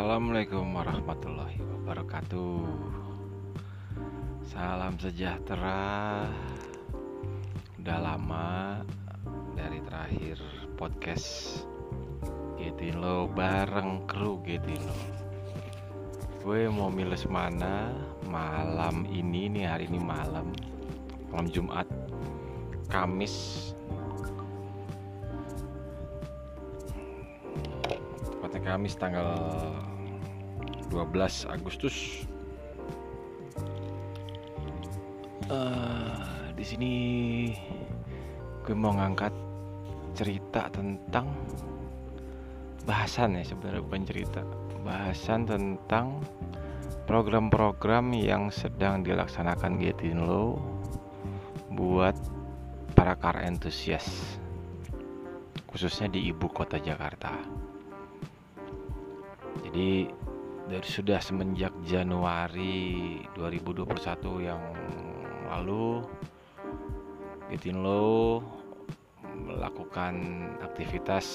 Assalamualaikum warahmatullahi wabarakatuh. Salam sejahtera. Udah lama dari terakhir podcast Getin lo bareng kru Getin lo Gue mau miles mana malam ini nih hari ini malam Malam Jumat Kamis. Kamis tanggal 12 Agustus. Uh, di sini gue mau ngangkat cerita tentang bahasan ya sebenarnya bukan cerita bahasan tentang program-program yang sedang dilaksanakan Getinlo buat para car enthusiast khususnya di ibu kota Jakarta. Jadi dari sudah semenjak Januari 2021 yang lalu Gitinlo melakukan aktivitas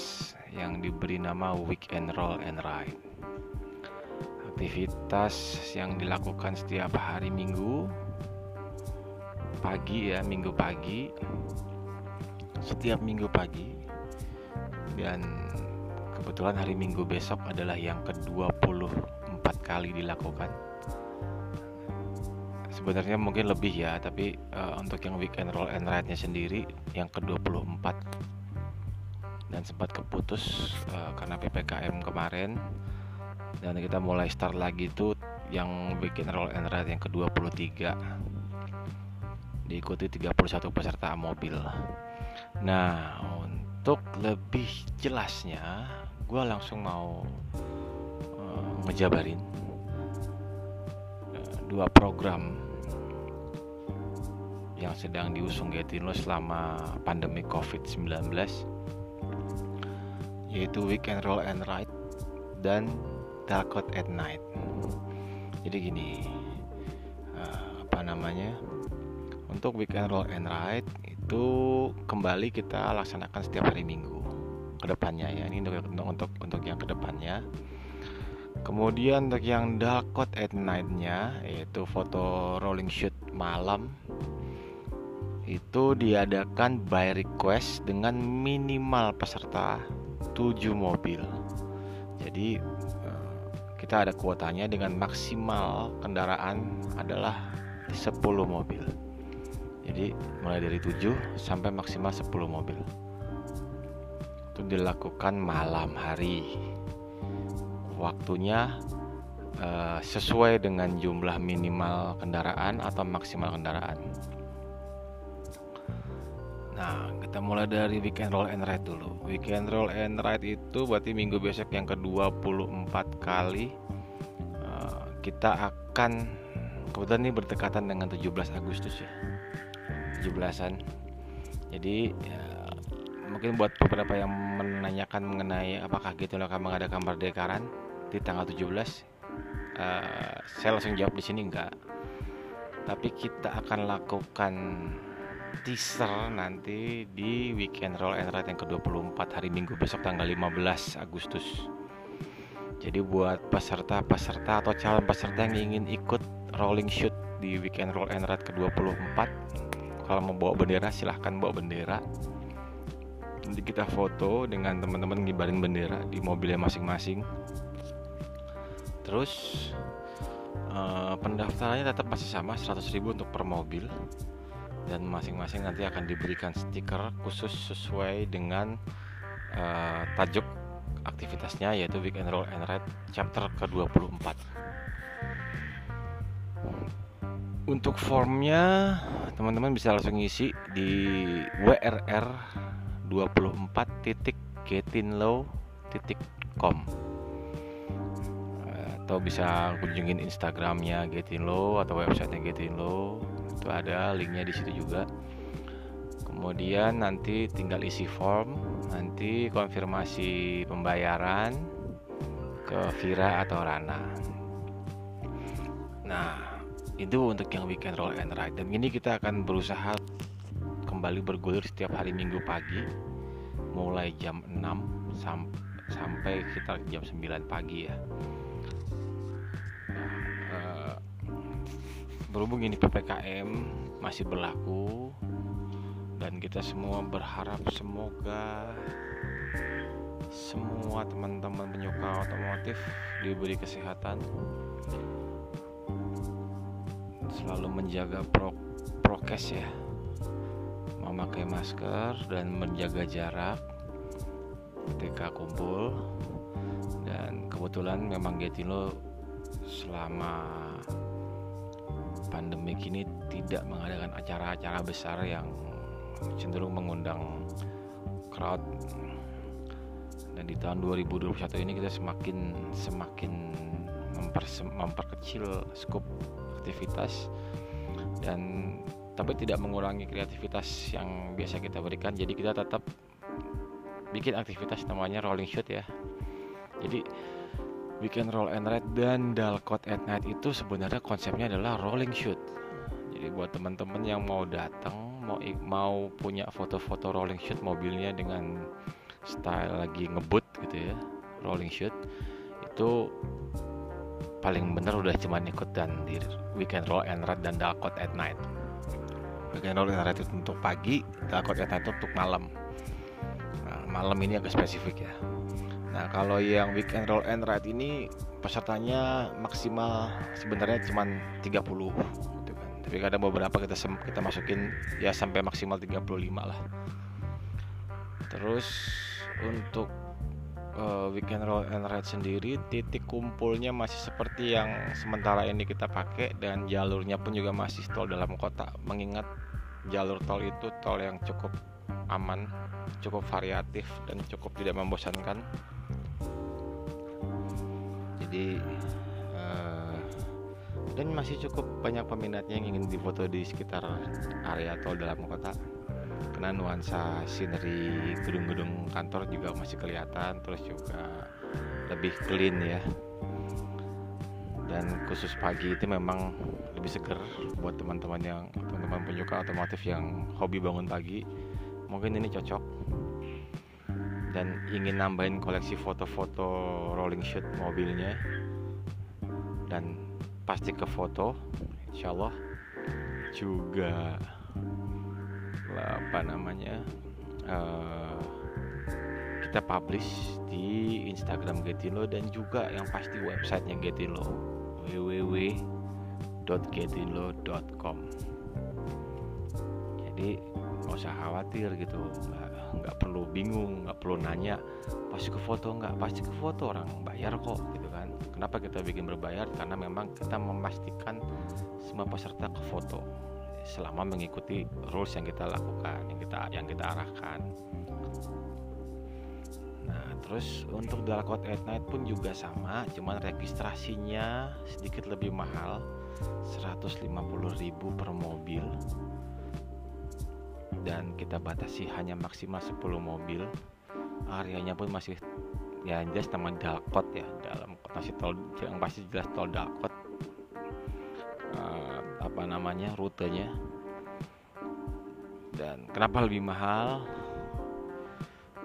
yang diberi nama Weekend Roll and Ride. Aktivitas yang dilakukan setiap hari Minggu pagi ya, Minggu pagi. Setiap Minggu pagi dan Kebetulan hari Minggu besok adalah yang ke-24 kali dilakukan. Sebenarnya mungkin lebih ya, tapi uh, untuk yang weekend roll and ride-nya sendiri yang ke-24 dan sempat keputus uh, karena PPKM kemarin dan kita mulai start lagi tuh yang weekend roll and ride yang ke-23 diikuti 31 peserta mobil. Nah, untuk lebih jelasnya gue langsung mau ngejabarin uh, dua program yang sedang diusung Getino selama pandemi COVID-19 yaitu Weekend Roll and Ride dan Dark at Night. Jadi gini, uh, apa namanya? Untuk Weekend Roll and Ride itu kembali kita laksanakan setiap hari Minggu ke depannya ya ini untuk untuk untuk, yang ke depannya kemudian untuk yang dark code at night-nya yaitu foto rolling shoot malam itu diadakan by request dengan minimal peserta 7 mobil. Jadi eh, kita ada kuotanya dengan maksimal kendaraan adalah 10 mobil. Jadi mulai dari 7 sampai maksimal 10 mobil. Itu dilakukan malam hari waktunya uh, sesuai dengan jumlah minimal kendaraan atau maksimal kendaraan Nah, kita mulai dari weekend roll and ride dulu. Weekend roll and ride itu berarti minggu besok yang ke-24 kali uh, kita akan kebetulan ini berdekatan dengan 17 Agustus ya. 17-an. Jadi ya, mungkin buat beberapa yang menanyakan mengenai apakah gitu akan mengadakan perdekaran di tanggal 17 uh, eh, saya langsung jawab di sini enggak. Tapi kita akan lakukan teaser nanti di weekend roll and ride yang ke-24 hari Minggu besok tanggal 15 Agustus. Jadi buat peserta-peserta atau calon peserta yang ingin ikut rolling shoot di weekend roll and ride ke-24 kalau mau bawa bendera silahkan bawa bendera. Nanti kita foto dengan teman-teman ngibarin bendera di mobilnya masing-masing terus uh, pendaftarannya tetap masih sama 100.000 untuk per mobil. Dan masing-masing nanti akan diberikan stiker khusus sesuai dengan uh, tajuk aktivitasnya yaitu Weekend Roll and Ride chapter ke-24 untuk formnya teman-teman bisa langsung ngisi di WRR 24.getinlow.com atau bisa kunjungin Instagramnya Getinlow atau websitenya Getinlow itu ada linknya di situ juga. Kemudian nanti tinggal isi form nanti konfirmasi pembayaran ke Vira atau Rana. Nah itu untuk yang weekend roll and ride. Dan ini kita akan berusaha kembali bergulir setiap hari Minggu pagi mulai jam 6 sam sampai kita jam 9 pagi ya berhubung ini ppkm masih berlaku. Dan kita semua berharap semoga semua teman-teman penyuka otomotif diberi kesehatan. Selalu menjaga pro prokes ya. Memakai masker dan menjaga jarak ketika kumpul. Dan kebetulan memang Getino selama pandemi ini tidak mengadakan acara-acara besar yang cenderung mengundang crowd. Dan di tahun 2021 ini kita semakin semakin memper, memperkecil skop aktivitas. Dan tapi tidak mengurangi kreativitas yang biasa kita berikan. Jadi kita tetap bikin aktivitas namanya rolling shoot ya. Jadi weekend roll and ride dan dalcot at night itu sebenarnya konsepnya adalah rolling shoot. Jadi buat teman-teman yang mau datang mau mau punya foto-foto rolling shoot mobilnya dengan style lagi ngebut gitu ya rolling shoot itu paling bener udah cuman ikut dan di weekend roll and ride dan dalcot at night. Weekend roll and ride itu untuk pagi dalcot at night itu untuk malam. Nah, malam ini agak spesifik ya Nah, kalau yang weekend roll and ride ini pesertanya maksimal sebenarnya cuma 30 gitu kan. Tapi kadang beberapa kita kita masukin ya sampai maksimal 35 lah. Terus untuk uh, weekend roll and ride sendiri titik kumpulnya masih seperti yang sementara ini kita pakai dan jalurnya pun juga masih tol dalam kota mengingat jalur tol itu tol yang cukup aman, cukup variatif dan cukup tidak membosankan jadi uh, dan masih cukup banyak peminatnya yang ingin difoto di sekitar area tol dalam kota. Karena nuansa scenery gedung-gedung kantor juga masih kelihatan terus juga lebih clean ya. Dan khusus pagi itu memang lebih seger buat teman-teman yang teman-teman penyuka otomotif yang hobi bangun pagi. Mungkin ini cocok dan ingin nambahin koleksi foto-foto rolling shoot mobilnya. Dan pasti ke foto insya Allah juga apa namanya uh, kita publish di Instagram Getilo dan juga yang pasti websitenya Getilo www.getilo.com jadi nggak usah khawatir gitu nggak nggak perlu bingung nggak perlu nanya pasti ke foto nggak? Pasti ke foto orang bayar kok gitu kan. Kenapa kita bikin berbayar? Karena memang kita memastikan semua peserta ke foto selama mengikuti rules yang kita lakukan yang kita yang kita arahkan. Nah terus untuk Dalcott at Night pun juga sama cuman registrasinya sedikit lebih mahal 150.000 per mobil dan kita batasi hanya maksimal 10 mobil. Areanya pun masih ya jelas nama Dalkot ya dalam masih tol yang pasti jelas tol Dalkot uh, apa namanya rutenya. Dan kenapa lebih mahal?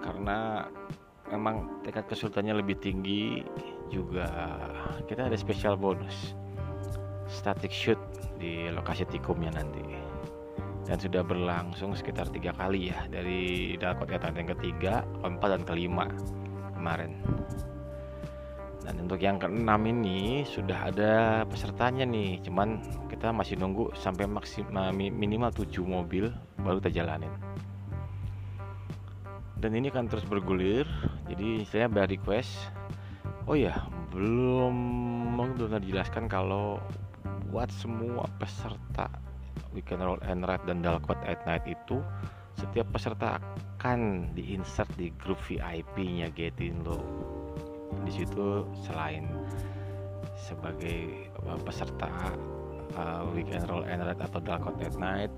Karena memang tingkat kesulitannya lebih tinggi juga. Kita ada special bonus static shoot di lokasi tikumnya nanti dan sudah berlangsung sekitar tiga kali ya dari Dalkot Etan yang ketiga, keempat dan kelima kemarin. Dan untuk yang keenam ini sudah ada pesertanya nih, cuman kita masih nunggu sampai maksimal minimal 7 mobil baru kita jalanin. Dan ini kan terus bergulir, jadi saya bayar request. Oh ya, belum belum dijelaskan kalau buat semua peserta Weekend Roll and Ride dan Dalcott at Night itu setiap peserta akan diinsert di grup VIP-nya Getindo. Di situ selain sebagai uh, peserta uh, Weekend Roll and Ride atau Dalcott at Night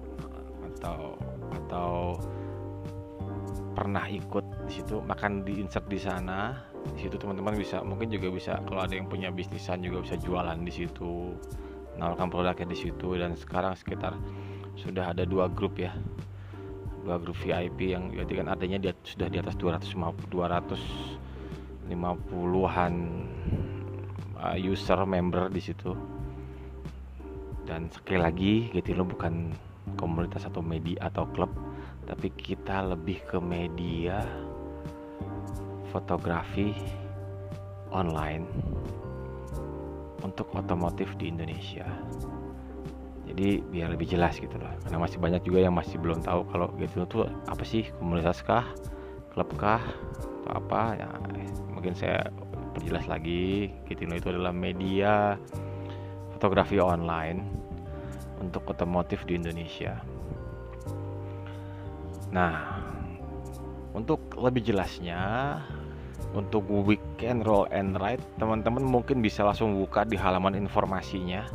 atau atau pernah ikut di situ makan diinsert di sana di situ teman-teman bisa mungkin juga bisa kalau ada yang punya bisnisan juga bisa jualan di situ menawarkan produknya di situ dan sekarang sekitar sudah ada dua grup ya. Dua grup VIP yang berarti kan adanya dia sudah di atas 250 250-an uh, user member di situ. Dan sekali lagi Getindo bukan komunitas atau media atau klub tapi kita lebih ke media fotografi online untuk otomotif di Indonesia. Jadi biar lebih jelas gitu loh. Karena masih banyak juga yang masih belum tahu kalau Getindo itu apa sih? Komunitas kah? Klub kah? Atau apa? Ya mungkin saya perjelas lagi. Getindo itu adalah media fotografi online untuk otomotif di Indonesia. Nah, untuk lebih jelasnya, untuk weekend roll and ride, teman-teman mungkin bisa langsung buka di halaman informasinya.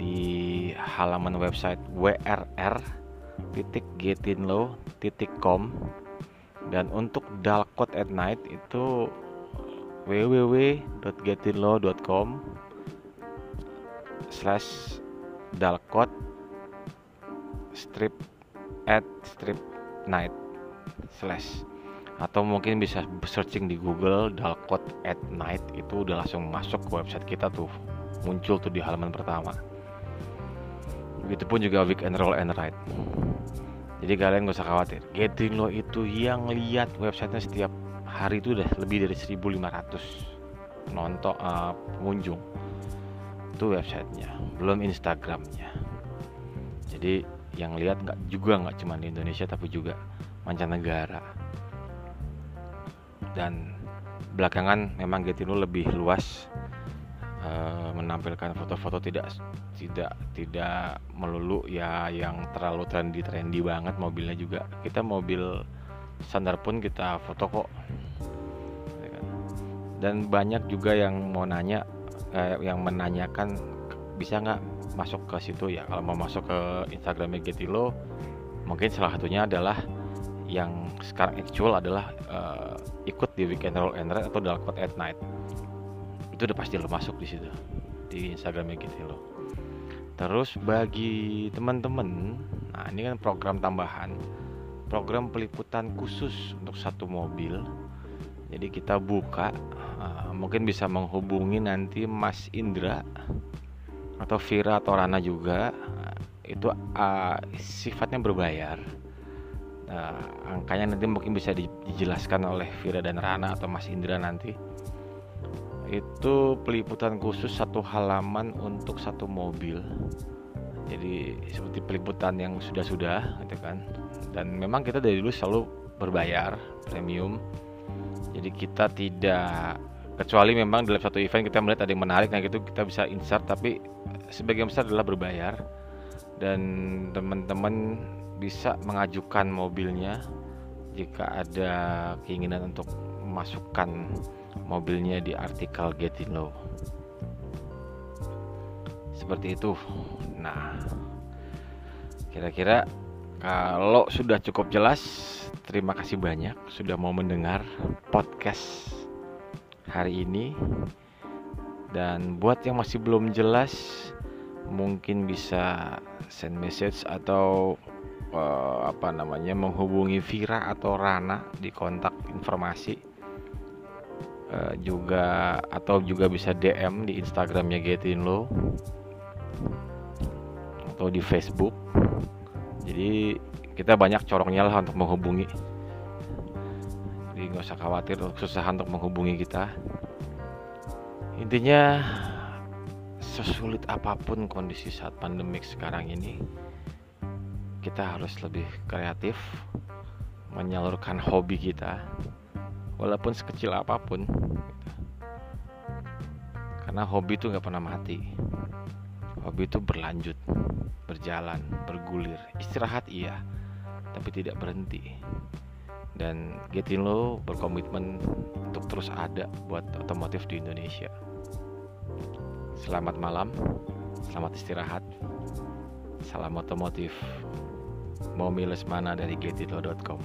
Di halaman website wrr.getinlo.com dan untuk Dalcott at night itu www.getinlo.com slash dalcott strip at strip night slash atau mungkin bisa searching di Google Dalcott at night itu udah langsung masuk ke website kita tuh. Muncul tuh di halaman pertama. Begitupun juga weekend roll and ride. Jadi kalian gak usah khawatir. Getting Lo itu yang lihat websitenya setiap hari itu udah lebih dari 1500 nonton uh, pengunjung itu websitenya belum Instagramnya. Jadi yang lihat nggak juga nggak cuma di Indonesia tapi juga mancanegara dan belakangan memang Getindo lebih luas uh, menampilkan foto-foto tidak tidak tidak melulu ya yang terlalu trendy trendy banget mobilnya juga. Kita mobil standar pun kita foto kok. Ya kan? dan banyak juga yang mau nanya eh, yang menanyakan bisa nggak masuk ke situ? Ya kalau mau masuk ke Instagramnya Getilo mungkin salah satunya adalah yang sekarang actual adalah uh, ikut di Weekend Roll and Ride atau Dalcott at Night. Itu udah pasti lo masuk di situ di Instagramnya Getilo terus bagi teman-teman nah ini kan program tambahan program peliputan khusus untuk satu mobil. Jadi kita buka uh, mungkin bisa menghubungi nanti Mas Indra atau Vira atau Rana juga. Itu uh, sifatnya berbayar uh, angkanya nanti mungkin bisa dijelaskan oleh Vira dan Rana atau Mas Indra nanti. Itu peliputan khusus satu halaman untuk satu mobil. Jadi seperti peliputan yang sudah-sudah gitu kan. Dan memang kita dari dulu selalu berbayar premium. Jadi kita tidak kecuali memang dalam satu event kita melihat ada yang menarik nah gitu kita bisa insert. Tapi sebagian besar adalah berbayar. Dan teman-teman bisa mengajukan mobilnya jika ada keinginan untuk memasukkan mobilnya di artikel Getindo seperti itu nah kira-kira kalau sudah cukup jelas Terima kasih banyak sudah mau mendengar podcast hari ini. Dan buat yang masih belum jelas, mungkin bisa send message atau uh, apa namanya menghubungi Vira atau Rana di kontak informasi. Uh, juga atau juga bisa DM di Instagramnya Getinlo atau di Facebook. Jadi kita banyak corongnya lah untuk menghubungi jadi nggak usah khawatir susah untuk menghubungi kita intinya sesulit apa pun kondisi saat pandemik sekarang ini kita harus lebih kreatif menyalurkan hobi kita walaupun sekecil apa pun karena hobi itu nggak pernah mati. Hobi itu berlanjut berjalan bergulir. Istirahat iya tapi tidak berhenti. Dan Getindo berkomitmen untuk terus ada buat otomotif di Indonesia. Selamat malam selamat istirahat salam otomotif. Mau miles mana dari getindo.com